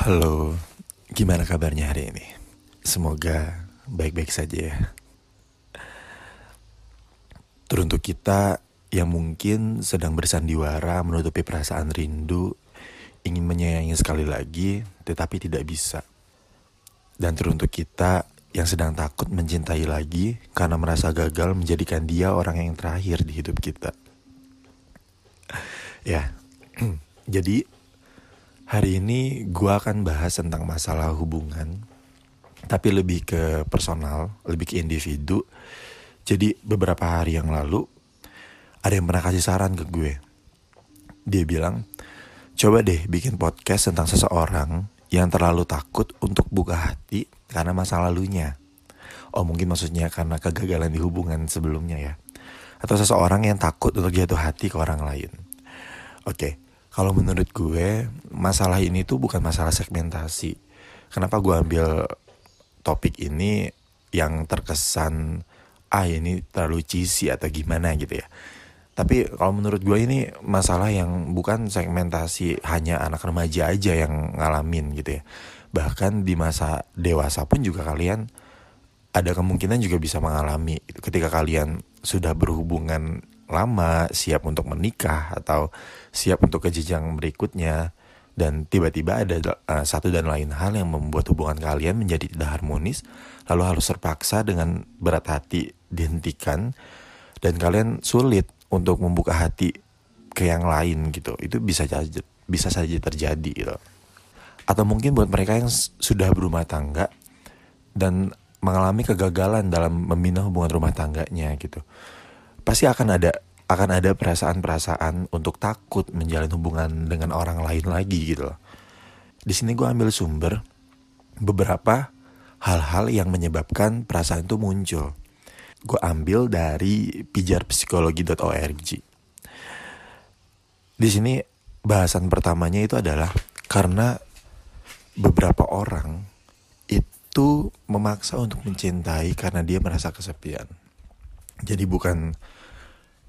Halo, gimana kabarnya hari ini? Semoga baik-baik saja ya. Teruntuk kita yang mungkin sedang bersandiwara menutupi perasaan rindu, ingin menyayangi sekali lagi, tetapi tidak bisa. Dan teruntuk kita yang sedang takut mencintai lagi karena merasa gagal menjadikan dia orang yang terakhir di hidup kita. Ya, jadi Hari ini gue akan bahas tentang masalah hubungan, tapi lebih ke personal, lebih ke individu. Jadi beberapa hari yang lalu ada yang pernah kasih saran ke gue. Dia bilang, coba deh bikin podcast tentang seseorang yang terlalu takut untuk buka hati karena masa lalunya. Oh mungkin maksudnya karena kegagalan di hubungan sebelumnya ya. Atau seseorang yang takut untuk jatuh hati ke orang lain. Oke, okay kalau menurut gue masalah ini tuh bukan masalah segmentasi. Kenapa gue ambil topik ini yang terkesan ah ini terlalu cheesy atau gimana gitu ya. Tapi kalau menurut gue ini masalah yang bukan segmentasi hanya anak remaja aja yang ngalamin gitu ya. Bahkan di masa dewasa pun juga kalian ada kemungkinan juga bisa mengalami ketika kalian sudah berhubungan lama, siap untuk menikah atau siap untuk ke jenjang berikutnya dan tiba-tiba ada uh, satu dan lain hal yang membuat hubungan kalian menjadi tidak harmonis, lalu harus terpaksa dengan berat hati dihentikan dan kalian sulit untuk membuka hati ke yang lain gitu. Itu bisa saja bisa saja terjadi gitu. Atau mungkin buat mereka yang sudah berumah tangga dan mengalami kegagalan dalam membina hubungan rumah tangganya gitu pasti akan ada akan ada perasaan-perasaan untuk takut menjalin hubungan dengan orang lain lagi gitu loh. Di sini gue ambil sumber beberapa hal-hal yang menyebabkan perasaan itu muncul. Gue ambil dari pijarpsikologi.org. Di sini bahasan pertamanya itu adalah karena beberapa orang itu memaksa untuk mencintai karena dia merasa kesepian. Jadi bukan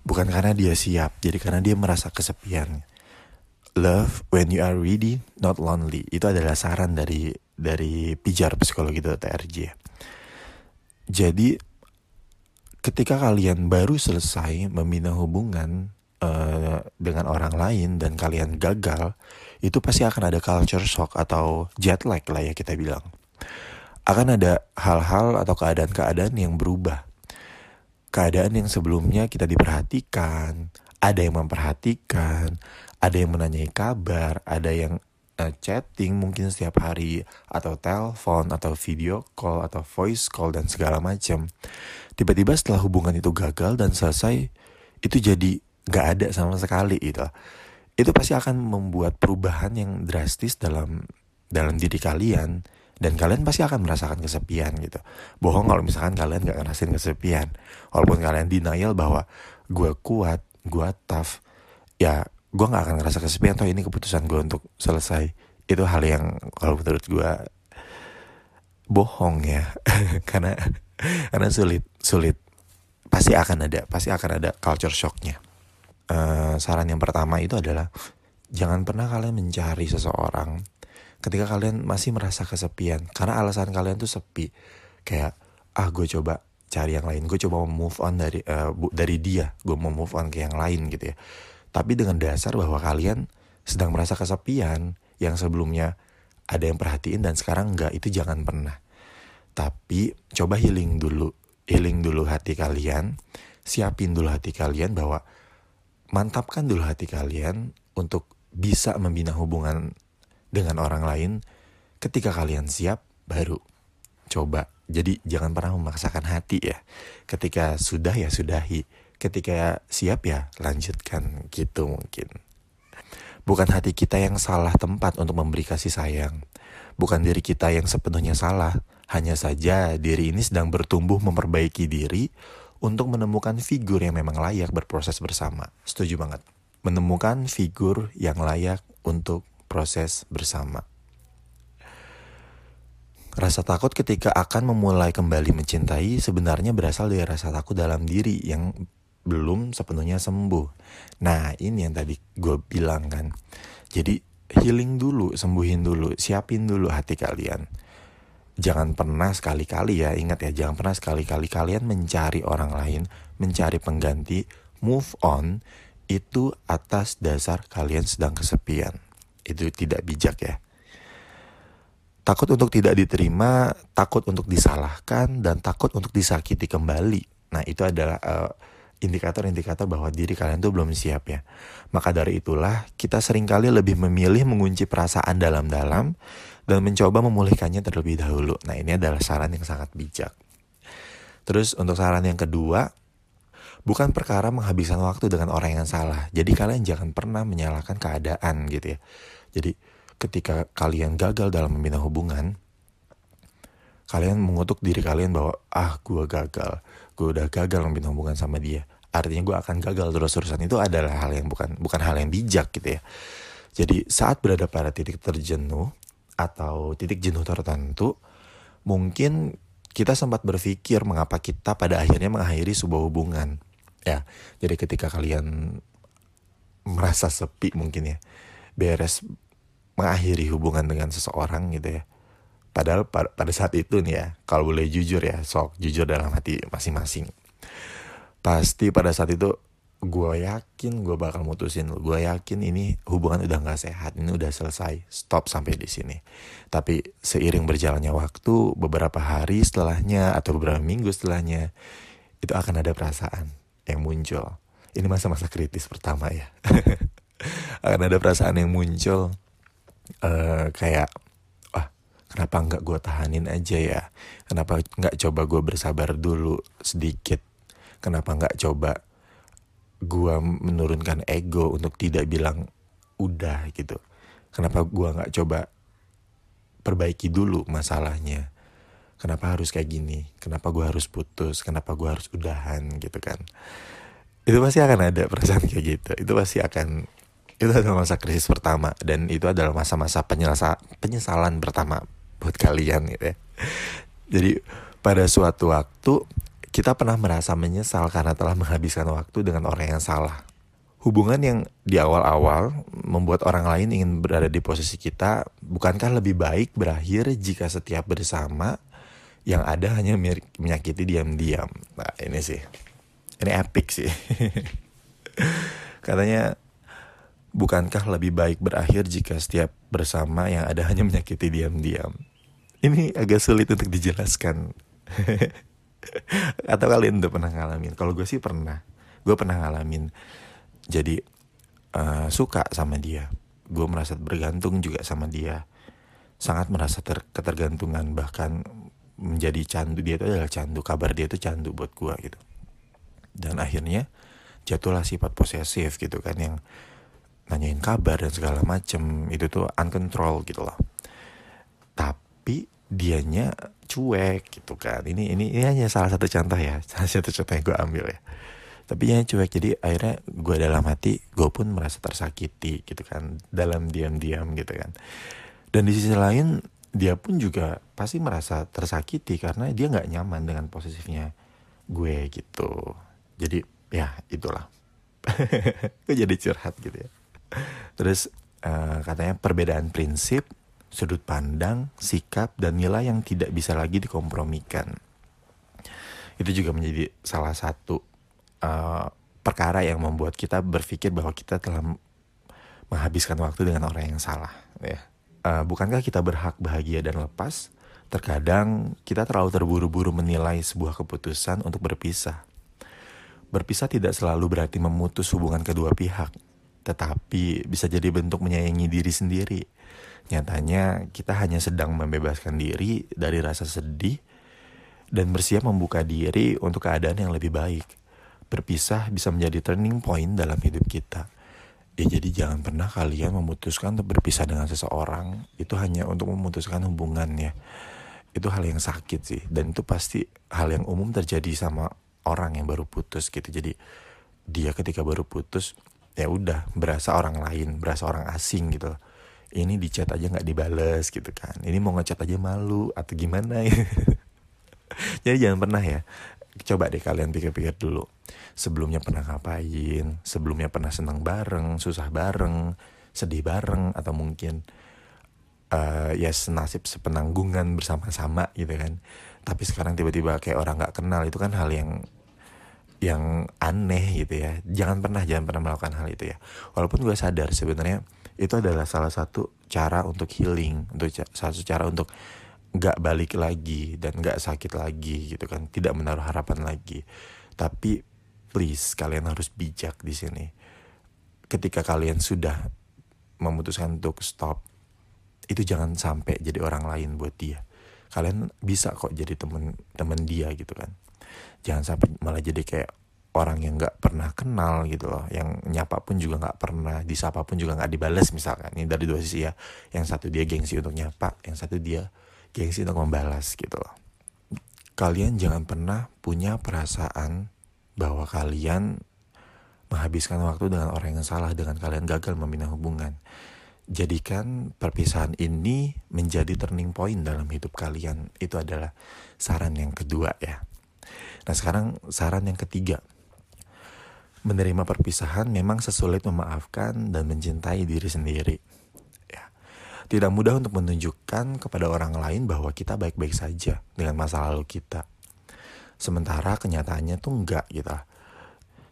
bukan karena dia siap, jadi karena dia merasa kesepian. Love when you are ready, not lonely. Itu adalah saran dari dari pijar psikologi.org. Jadi ketika kalian baru selesai membina hubungan uh, dengan orang lain dan kalian gagal, itu pasti akan ada culture shock atau jet lag lah ya kita bilang. Akan ada hal-hal atau keadaan-keadaan yang berubah keadaan yang sebelumnya kita diperhatikan, ada yang memperhatikan, ada yang menanyai kabar, ada yang uh, chatting mungkin setiap hari atau telepon atau video call atau voice call dan segala macam. Tiba-tiba setelah hubungan itu gagal dan selesai, itu jadi gak ada sama sekali itu. Itu pasti akan membuat perubahan yang drastis dalam dalam diri kalian dan kalian pasti akan merasakan kesepian gitu. Bohong kalau misalkan kalian gak ngerasain kesepian. Walaupun kalian denial bahwa gue kuat, gue tough, ya gue gak akan ngerasa kesepian. Toh ini keputusan gue untuk selesai. Itu hal yang kalau menurut gue bohong ya, karena karena sulit, sulit. Pasti akan ada, pasti akan ada culture shocknya. Uh, saran yang pertama itu adalah jangan pernah kalian mencari seseorang ketika kalian masih merasa kesepian karena alasan kalian tuh sepi. Kayak ah gue coba cari yang lain gue coba move on dari uh, bu, dari dia gue mau move on ke yang lain gitu ya. Tapi dengan dasar bahwa kalian sedang merasa kesepian yang sebelumnya ada yang perhatiin dan sekarang enggak itu jangan pernah. Tapi coba healing dulu healing dulu hati kalian siapin dulu hati kalian bahwa mantapkan dulu hati kalian untuk bisa membina hubungan dengan orang lain ketika kalian siap baru coba. Jadi jangan pernah memaksakan hati ya. Ketika sudah ya sudahi. Ketika siap ya lanjutkan gitu mungkin. Bukan hati kita yang salah tempat untuk memberi kasih sayang. Bukan diri kita yang sepenuhnya salah. Hanya saja diri ini sedang bertumbuh memperbaiki diri untuk menemukan figur yang memang layak berproses bersama. Setuju banget. Menemukan figur yang layak untuk proses bersama. Rasa takut ketika akan memulai kembali mencintai sebenarnya berasal dari rasa takut dalam diri yang belum sepenuhnya sembuh. Nah ini yang tadi gue bilang kan. Jadi healing dulu, sembuhin dulu, siapin dulu hati kalian. Jangan pernah sekali-kali ya, ingat ya, jangan pernah sekali-kali kalian mencari orang lain, mencari pengganti, move on, itu atas dasar kalian sedang kesepian. Itu tidak bijak ya. Takut untuk tidak diterima, takut untuk disalahkan, dan takut untuk disakiti kembali. Nah itu adalah uh, indikator-indikator bahwa diri kalian tuh belum siap ya. Maka dari itulah kita sering kali lebih memilih mengunci perasaan dalam-dalam dan mencoba memulihkannya terlebih dahulu. Nah ini adalah saran yang sangat bijak. Terus untuk saran yang kedua, bukan perkara menghabiskan waktu dengan orang yang salah. Jadi kalian jangan pernah menyalahkan keadaan gitu ya. Jadi ketika kalian gagal dalam membina hubungan, kalian mengutuk diri kalian bahwa ah gue gagal, gue udah gagal membina hubungan sama dia. Artinya gue akan gagal terus-terusan itu adalah hal yang bukan bukan hal yang bijak gitu ya. Jadi saat berada pada titik terjenuh atau titik jenuh tertentu, mungkin kita sempat berpikir mengapa kita pada akhirnya mengakhiri sebuah hubungan. Ya, jadi ketika kalian merasa sepi mungkin ya, beres mengakhiri hubungan dengan seseorang gitu ya. Padahal pada saat itu nih ya, kalau boleh jujur ya, sok jujur dalam hati masing-masing. Pasti pada saat itu gue yakin gue bakal mutusin gue yakin ini hubungan udah nggak sehat ini udah selesai stop sampai di sini tapi seiring berjalannya waktu beberapa hari setelahnya atau beberapa minggu setelahnya itu akan ada perasaan yang muncul. Ini masa-masa kritis pertama ya. Akan ada perasaan yang muncul uh, kayak wah kenapa nggak gue tahanin aja ya? Kenapa nggak coba gue bersabar dulu sedikit? Kenapa nggak coba gue menurunkan ego untuk tidak bilang udah gitu. Kenapa gue nggak coba perbaiki dulu masalahnya kenapa harus kayak gini? Kenapa gue harus putus? Kenapa gue harus udahan? Gitu kan. Itu pasti akan ada perasaan kayak gitu. Itu pasti akan itu adalah masa krisis pertama. Dan itu adalah masa-masa penyesalan pertama buat kalian gitu ya. Jadi pada suatu waktu kita pernah merasa menyesal karena telah menghabiskan waktu dengan orang yang salah. Hubungan yang di awal-awal membuat orang lain ingin berada di posisi kita, bukankah lebih baik berakhir jika setiap bersama yang ada hanya menyakiti diam-diam. Nah ini sih, ini epic sih. Katanya Bukankah lebih baik berakhir jika setiap bersama yang ada hanya menyakiti diam-diam? Ini agak sulit untuk dijelaskan. Atau kalian udah pernah ngalamin? Kalau gue sih pernah. Gue pernah ngalamin. Jadi uh, suka sama dia. Gue merasa bergantung juga sama dia. Sangat merasa ter ketergantungan bahkan menjadi candu. Dia itu adalah candu. Kabar dia itu candu buat gue gitu. Dan akhirnya jatuhlah sifat posesif gitu kan yang nanyain kabar dan segala macem itu tuh uncontrol gitu loh tapi dianya cuek gitu kan ini ini ini hanya salah satu contoh ya salah satu contoh yang gue ambil ya tapi yang cuek jadi akhirnya gue dalam hati gue pun merasa tersakiti gitu kan dalam diam-diam gitu kan dan di sisi lain dia pun juga pasti merasa tersakiti karena dia nggak nyaman dengan posisinya gue gitu jadi ya itulah gue jadi curhat gitu ya Terus uh, katanya perbedaan prinsip, sudut pandang, sikap, dan nilai yang tidak bisa lagi dikompromikan. Itu juga menjadi salah satu uh, perkara yang membuat kita berpikir bahwa kita telah menghabiskan waktu dengan orang yang salah. Ya. Uh, bukankah kita berhak bahagia dan lepas? Terkadang kita terlalu terburu-buru menilai sebuah keputusan untuk berpisah. Berpisah tidak selalu berarti memutus hubungan kedua pihak tetapi bisa jadi bentuk menyayangi diri sendiri. Nyatanya kita hanya sedang membebaskan diri dari rasa sedih dan bersiap membuka diri untuk keadaan yang lebih baik. Berpisah bisa menjadi turning point dalam hidup kita. Ya jadi jangan pernah kalian memutuskan untuk berpisah dengan seseorang. Itu hanya untuk memutuskan hubungannya. Itu hal yang sakit sih. Dan itu pasti hal yang umum terjadi sama orang yang baru putus gitu. Jadi dia ketika baru putus ya udah berasa orang lain berasa orang asing gitu. Ini di chat aja nggak dibales gitu kan. Ini mau ngechat aja malu atau gimana ya jadi jangan pernah ya coba deh kalian pikir-pikir dulu. Sebelumnya pernah ngapain? Sebelumnya pernah senang bareng susah bareng sedih bareng atau mungkin uh, ya senasib sepenanggungan bersama-sama gitu kan. Tapi sekarang tiba-tiba kayak orang nggak kenal itu kan hal yang yang aneh gitu ya. Jangan pernah jangan pernah melakukan hal itu ya. Walaupun gue sadar sebenarnya itu adalah salah satu cara untuk healing untuk salah satu cara untuk nggak balik lagi dan nggak sakit lagi gitu kan tidak menaruh harapan lagi. Tapi please kalian harus bijak di sini. Ketika kalian sudah memutuskan untuk stop itu jangan sampai jadi orang lain buat dia. Kalian bisa kok jadi temen temen dia gitu kan. Jangan sampai malah jadi kayak orang yang nggak pernah kenal gitu loh. Yang nyapa pun juga nggak pernah disapa pun juga nggak dibales misalkan. Ini dari dua sisi ya. Yang satu dia gengsi untuk nyapa yang satu dia gengsi untuk membalas gitu loh kalian jangan pernah punya perasaan bahwa kalian menghabiskan waktu dengan orang yang salah dengan kalian gagal membina hubungan jadikan perpisahan ini menjadi turning point dalam hidup kalian. Itu adalah saran yang kedua ya. Nah sekarang saran yang ketiga. Menerima perpisahan memang sesulit memaafkan dan mencintai diri sendiri. Tidak mudah untuk menunjukkan kepada orang lain bahwa kita baik-baik saja dengan masa lalu kita. Sementara kenyataannya tuh enggak gitu.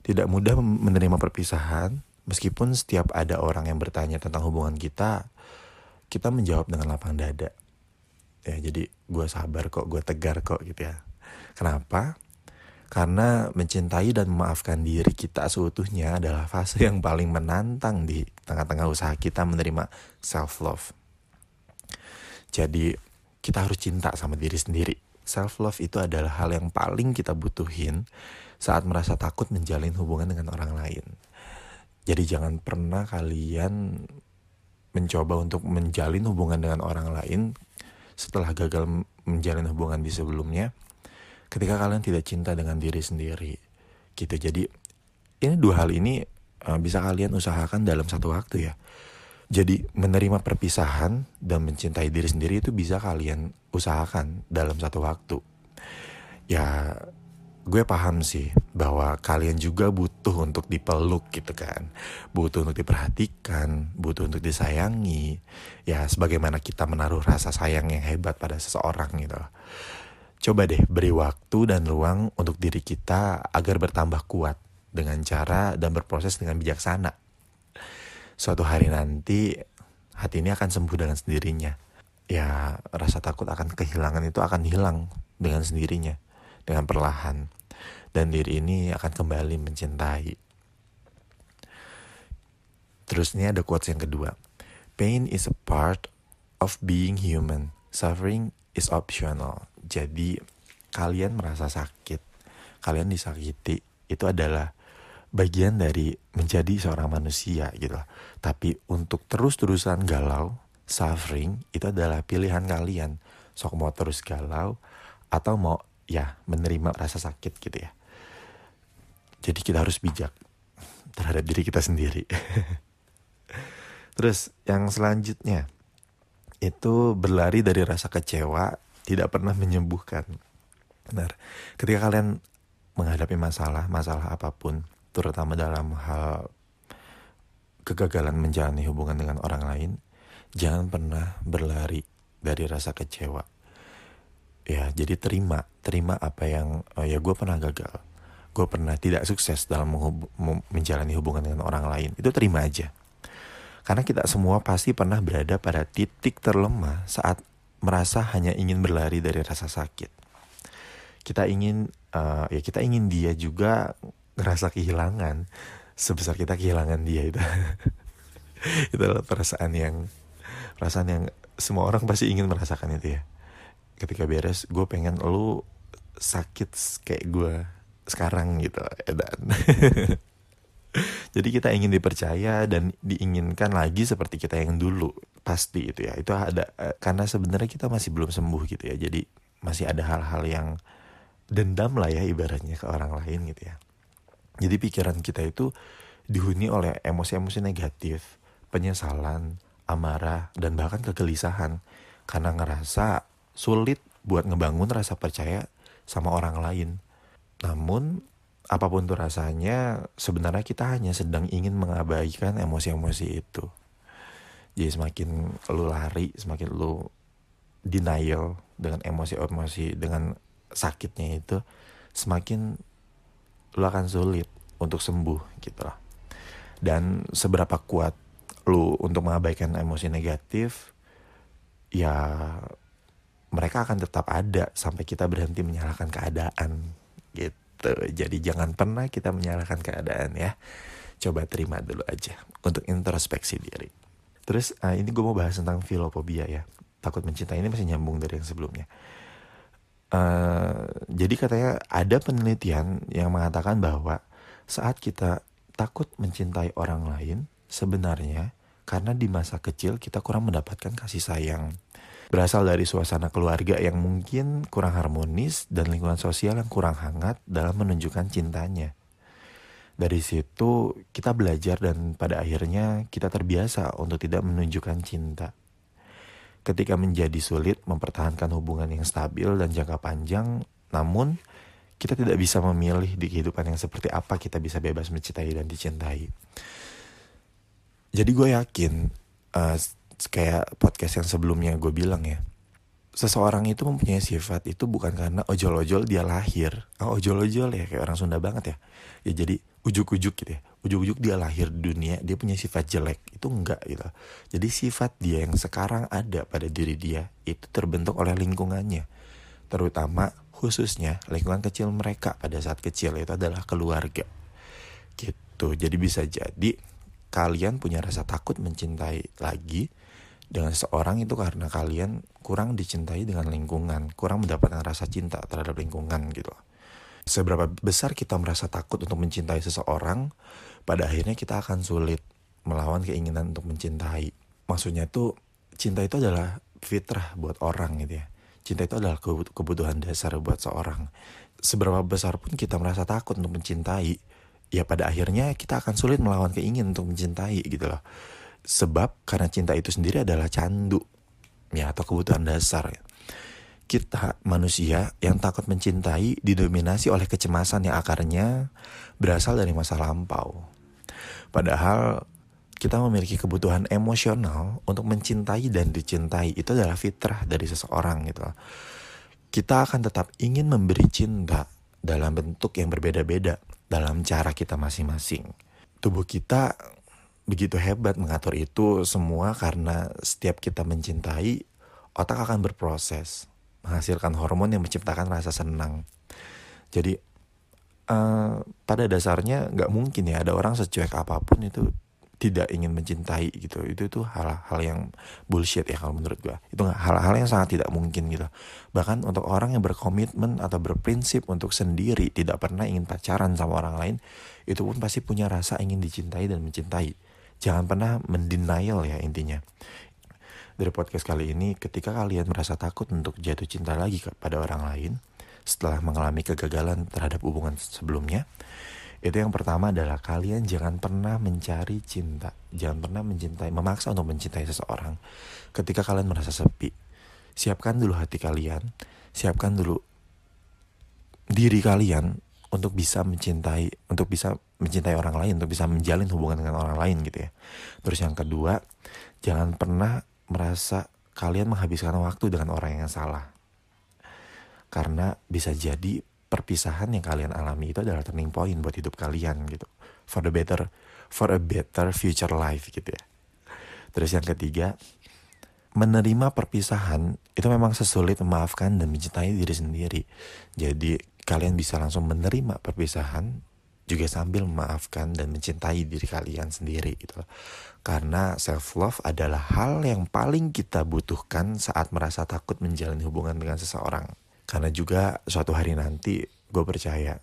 Tidak mudah menerima perpisahan Meskipun setiap ada orang yang bertanya tentang hubungan kita, kita menjawab dengan lapang dada. Ya, jadi gue sabar kok, gue tegar kok gitu ya. Kenapa? Karena mencintai dan memaafkan diri kita seutuhnya adalah fase yang paling menantang di tengah-tengah usaha kita menerima self-love. Jadi kita harus cinta sama diri sendiri. Self-love itu adalah hal yang paling kita butuhin saat merasa takut menjalin hubungan dengan orang lain. Jadi jangan pernah kalian mencoba untuk menjalin hubungan dengan orang lain setelah gagal menjalin hubungan di sebelumnya ketika kalian tidak cinta dengan diri sendiri gitu jadi ini dua hal ini uh, bisa kalian usahakan dalam satu waktu ya jadi menerima perpisahan dan mencintai diri sendiri itu bisa kalian usahakan dalam satu waktu. Ya gue paham sih bahwa kalian juga butuh untuk dipeluk gitu kan. Butuh untuk diperhatikan butuh untuk disayangi. Ya sebagaimana kita menaruh rasa sayang yang hebat pada seseorang gitu. Coba deh beri waktu dan ruang untuk diri kita agar bertambah kuat dengan cara dan berproses dengan bijaksana suatu hari nanti hati ini akan sembuh dengan sendirinya ya rasa takut akan kehilangan itu akan hilang dengan sendirinya dengan perlahan dan diri ini akan kembali mencintai. Terus ini ada quotes yang kedua. Pain is a part of being human. Suffering is optional. Jadi kalian merasa sakit, kalian disakiti, itu adalah bagian dari menjadi seorang manusia gitu. Tapi untuk terus-terusan galau, suffering itu adalah pilihan kalian. Sok mau terus galau atau mau ya menerima rasa sakit gitu ya. Jadi kita harus bijak terhadap diri kita sendiri. Terus yang selanjutnya itu berlari dari rasa kecewa tidak pernah menyembuhkan. Benar. Ketika kalian menghadapi masalah, masalah apa pun, terutama dalam hal kegagalan menjalani hubungan dengan orang lain, jangan pernah berlari dari rasa kecewa. Ya, jadi terima, terima apa yang oh ya gue pernah gagal. Gue pernah tidak sukses dalam menjalani hubungan dengan orang lain. Itu terima aja. Karena kita semua pasti pernah berada pada titik terlemah saat merasa hanya ingin berlari dari rasa sakit. Kita ingin uh, ya kita ingin dia juga ngerasa kehilangan sebesar kita kehilangan dia itu. Itu adalah perasaan yang perasaan yang semua orang pasti ingin merasakan itu ya. Ketika beres gue pengen lu sakit kayak gue sekarang gitu dan jadi kita ingin dipercaya dan diinginkan lagi seperti kita yang dulu pasti itu ya. Itu ada eh, karena sebenarnya kita masih belum sembuh gitu ya. Jadi masih ada hal-hal yang dendam lah ya ibaratnya ke orang lain gitu ya jadi pikiran kita itu dihuni oleh emosi-emosi negatif penyesalan amarah dan bahkan kegelisahan karena ngerasa sulit buat ngebangun rasa percaya sama orang lain namun apa pun tuh rasanya sebenarnya kita hanya sedang ingin mengabaikan emosi-emosi itu. Jadi semakin lu lari, semakin lu denial dengan emosi-emosi, dengan sakitnya itu, semakin lu akan sulit untuk sembuh gitu lah. Dan seberapa kuat lu untuk mengabaikan emosi negatif, ya mereka akan tetap ada sampai kita berhenti menyalahkan keadaan gitu. Jadi jangan pernah kita menyalahkan keadaan ya. Coba terima dulu aja untuk introspeksi diri. Terus uh, ini gue mau bahas tentang filopobia ya. Takut mencintai ini masih nyambung dari yang sebelumnya. Uh, jadi katanya ada penelitian yang mengatakan bahwa saat kita takut mencintai orang lain, sebenarnya karena di masa kecil kita kurang mendapatkan kasih sayang. Berasal dari suasana keluarga yang mungkin kurang harmonis dan lingkungan sosial yang kurang hangat dalam menunjukkan cintanya. Dari situ kita belajar dan pada akhirnya kita terbiasa untuk tidak menunjukkan cinta. Ketika menjadi sulit mempertahankan hubungan yang stabil dan jangka panjang, namun kita tidak bisa memilih di kehidupan yang seperti apa kita bisa bebas mencintai dan dicintai. Jadi gue yakin, uh, kayak podcast yang sebelumnya gue bilang ya, seseorang itu mempunyai sifat itu bukan karena ojol-ojol dia lahir. Oh, ojol-ojol ya kayak orang Sunda banget ya. Ya jadi ujuk-ujuk gitu ya. Ujuk-ujuk dia lahir di dunia, dia punya sifat jelek. Itu enggak gitu. Jadi sifat dia yang sekarang ada pada diri dia itu terbentuk oleh lingkungannya. Terutama khususnya lingkungan kecil mereka pada saat kecil itu adalah keluarga. Gitu. Jadi bisa jadi kalian punya rasa takut mencintai lagi dengan seseorang itu karena kalian kurang dicintai dengan lingkungan, kurang mendapatkan rasa cinta terhadap lingkungan gitu. Seberapa besar kita merasa takut untuk mencintai seseorang, pada akhirnya kita akan sulit melawan keinginan untuk mencintai. Maksudnya itu cinta itu adalah fitrah buat orang gitu ya. Cinta itu adalah kebutuhan dasar buat seorang. Seberapa besar pun kita merasa takut untuk mencintai, ya pada akhirnya kita akan sulit melawan keinginan untuk mencintai gitu loh. Sebab karena cinta itu sendiri adalah candu ya atau kebutuhan dasar. Kita manusia yang takut mencintai didominasi oleh kecemasan yang akarnya berasal dari masa lampau. Padahal kita memiliki kebutuhan emosional untuk mencintai dan dicintai itu adalah fitrah dari seseorang gitu. Kita akan tetap ingin memberi cinta dalam bentuk yang berbeda-beda dalam cara kita masing-masing. Tubuh kita begitu hebat mengatur itu semua karena setiap kita mencintai, otak akan berproses menghasilkan hormon yang menciptakan rasa senang. Jadi uh, pada dasarnya nggak mungkin ya ada orang secuek apa pun itu tidak ingin mencintai gitu. Itu itu hal-hal yang bullshit ya kalau menurut gua. Itu hal-hal yang sangat tidak mungkin gitu. Bahkan untuk orang yang berkomitmen atau berprinsip untuk sendiri tidak pernah ingin pacaran sama orang lain itu pun pasti punya rasa ingin dicintai dan mencintai. Jangan pernah mendenial ya intinya dari podcast kali ini ketika kalian merasa takut untuk jatuh cinta lagi kepada orang lain setelah mengalami kegagalan terhadap hubungan sebelumnya itu yang pertama adalah kalian jangan pernah mencari cinta. Jangan pernah mencintai memaksa untuk mencintai seseorang ketika kalian merasa sepi. Siapkan dulu hati kalian siapkan dulu diri kalian untuk bisa mencintai untuk bisa mencintai orang lain untuk bisa menjalin hubungan dengan orang lain gitu ya. Terus yang kedua jangan pernah merasa kalian menghabiskan waktu dengan orang yang salah. Karena bisa jadi perpisahan yang kalian alami itu adalah turning point buat hidup kalian gitu. For the better for a better future life gitu ya. Terus yang ketiga menerima perpisahan itu memang sesulit memaafkan dan mencintai diri sendiri. Jadi kalian bisa langsung menerima perpisahan juga sambil memaafkan dan mencintai diri kalian sendiri gitu. Karena self love adalah hal yang paling kita butuhkan saat merasa takut menjalani hubungan dengan seseorang. Karena juga suatu hari nanti gue percaya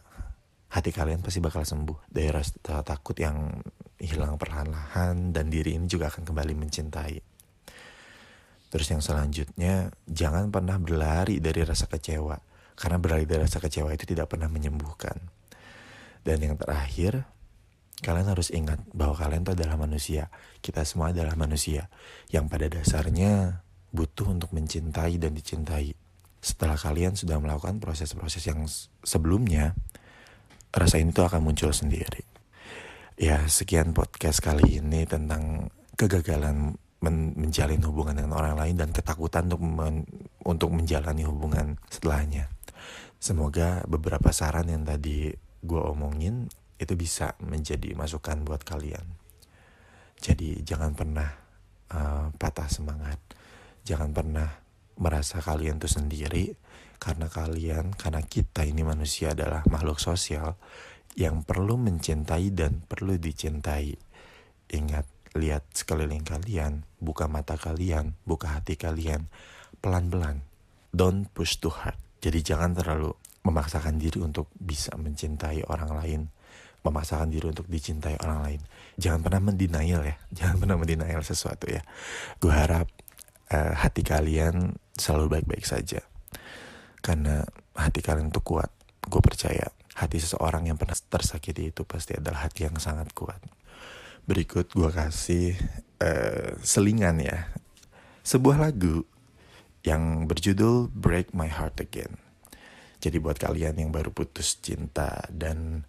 hati kalian pasti bakal sembuh dari rasa takut yang hilang perlahan-lahan dan diri ini juga akan kembali mencintai. Terus yang selanjutnya, jangan pernah berlari dari rasa kecewa karena berlari dari rasa kecewa itu tidak pernah menyembuhkan. Dan yang terakhir, kalian harus ingat bahwa kalian itu adalah manusia. Kita semua adalah manusia yang pada dasarnya butuh untuk mencintai dan dicintai. Setelah kalian sudah melakukan proses-proses yang sebelumnya, rasa ini tuh akan muncul sendiri. Ya, sekian podcast kali ini tentang kegagalan men menjalin hubungan dengan orang lain dan ketakutan untuk men untuk menjalani hubungan setelahnya. Semoga beberapa saran yang tadi gue omongin itu bisa menjadi masukan buat kalian. Jadi jangan pernah uh, patah semangat, jangan pernah merasa kalian tuh sendiri karena kalian, karena kita ini manusia adalah makhluk sosial yang perlu mencintai dan perlu dicintai. Ingat, lihat sekeliling kalian, buka mata kalian, buka hati kalian, pelan-pelan. Don't push too hard. Jadi jangan terlalu memaksakan diri untuk bisa mencintai orang lain, memaksakan diri untuk dicintai orang lain. Jangan pernah mendenial ya, jangan pernah mendenial sesuatu ya. Gue harap uh, hati kalian selalu baik-baik saja. Karena hati kalian tuh kuat. Gue percaya hati seseorang yang pernah tersakiti itu pasti adalah hati yang sangat kuat. Berikut gue kasih uh, selingan ya. Sebuah lagu yang berjudul Break My Heart Again. Jadi buat kalian yang baru putus cinta dan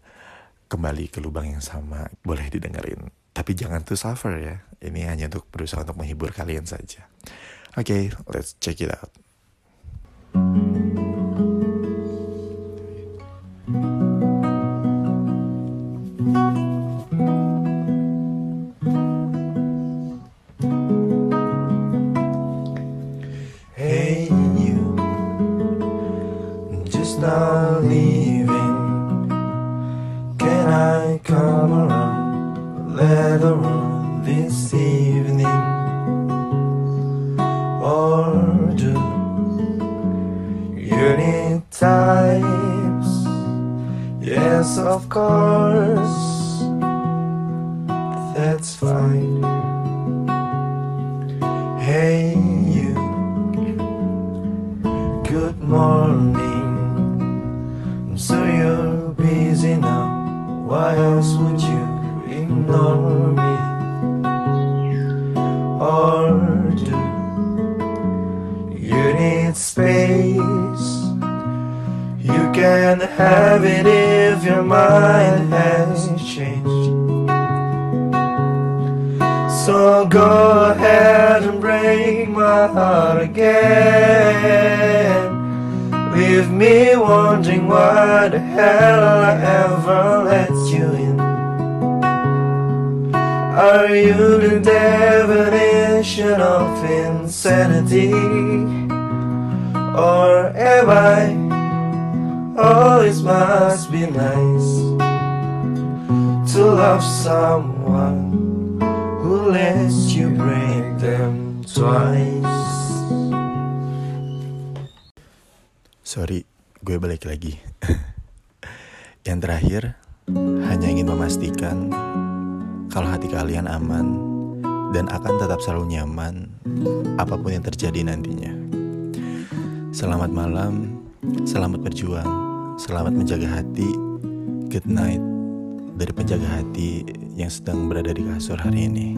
kembali ke lubang yang sama, boleh didengerin. Tapi jangan tuh suffer ya. Ini hanya untuk berusaha untuk menghibur kalian saja. Oke, okay, let's check it out. now So you're busy now. Why else would you ignore me? Or do you need space? You can have it if your mind has changed. So go ahead and break my heart again. Leave me wondering why the hell I ever let you in. Are you the definition of insanity? Or am I? Oh, it must be nice to love someone who lets you break them twice. Sorry, gue balik lagi. Yang terakhir, hanya ingin memastikan kalau hati kalian aman dan akan tetap selalu nyaman apa pun yang terjadi nantinya. Selamat malam, selamat berjuang, selamat menjaga hati. Good night dari penjaga hati yang sedang berada di kasur hari ini.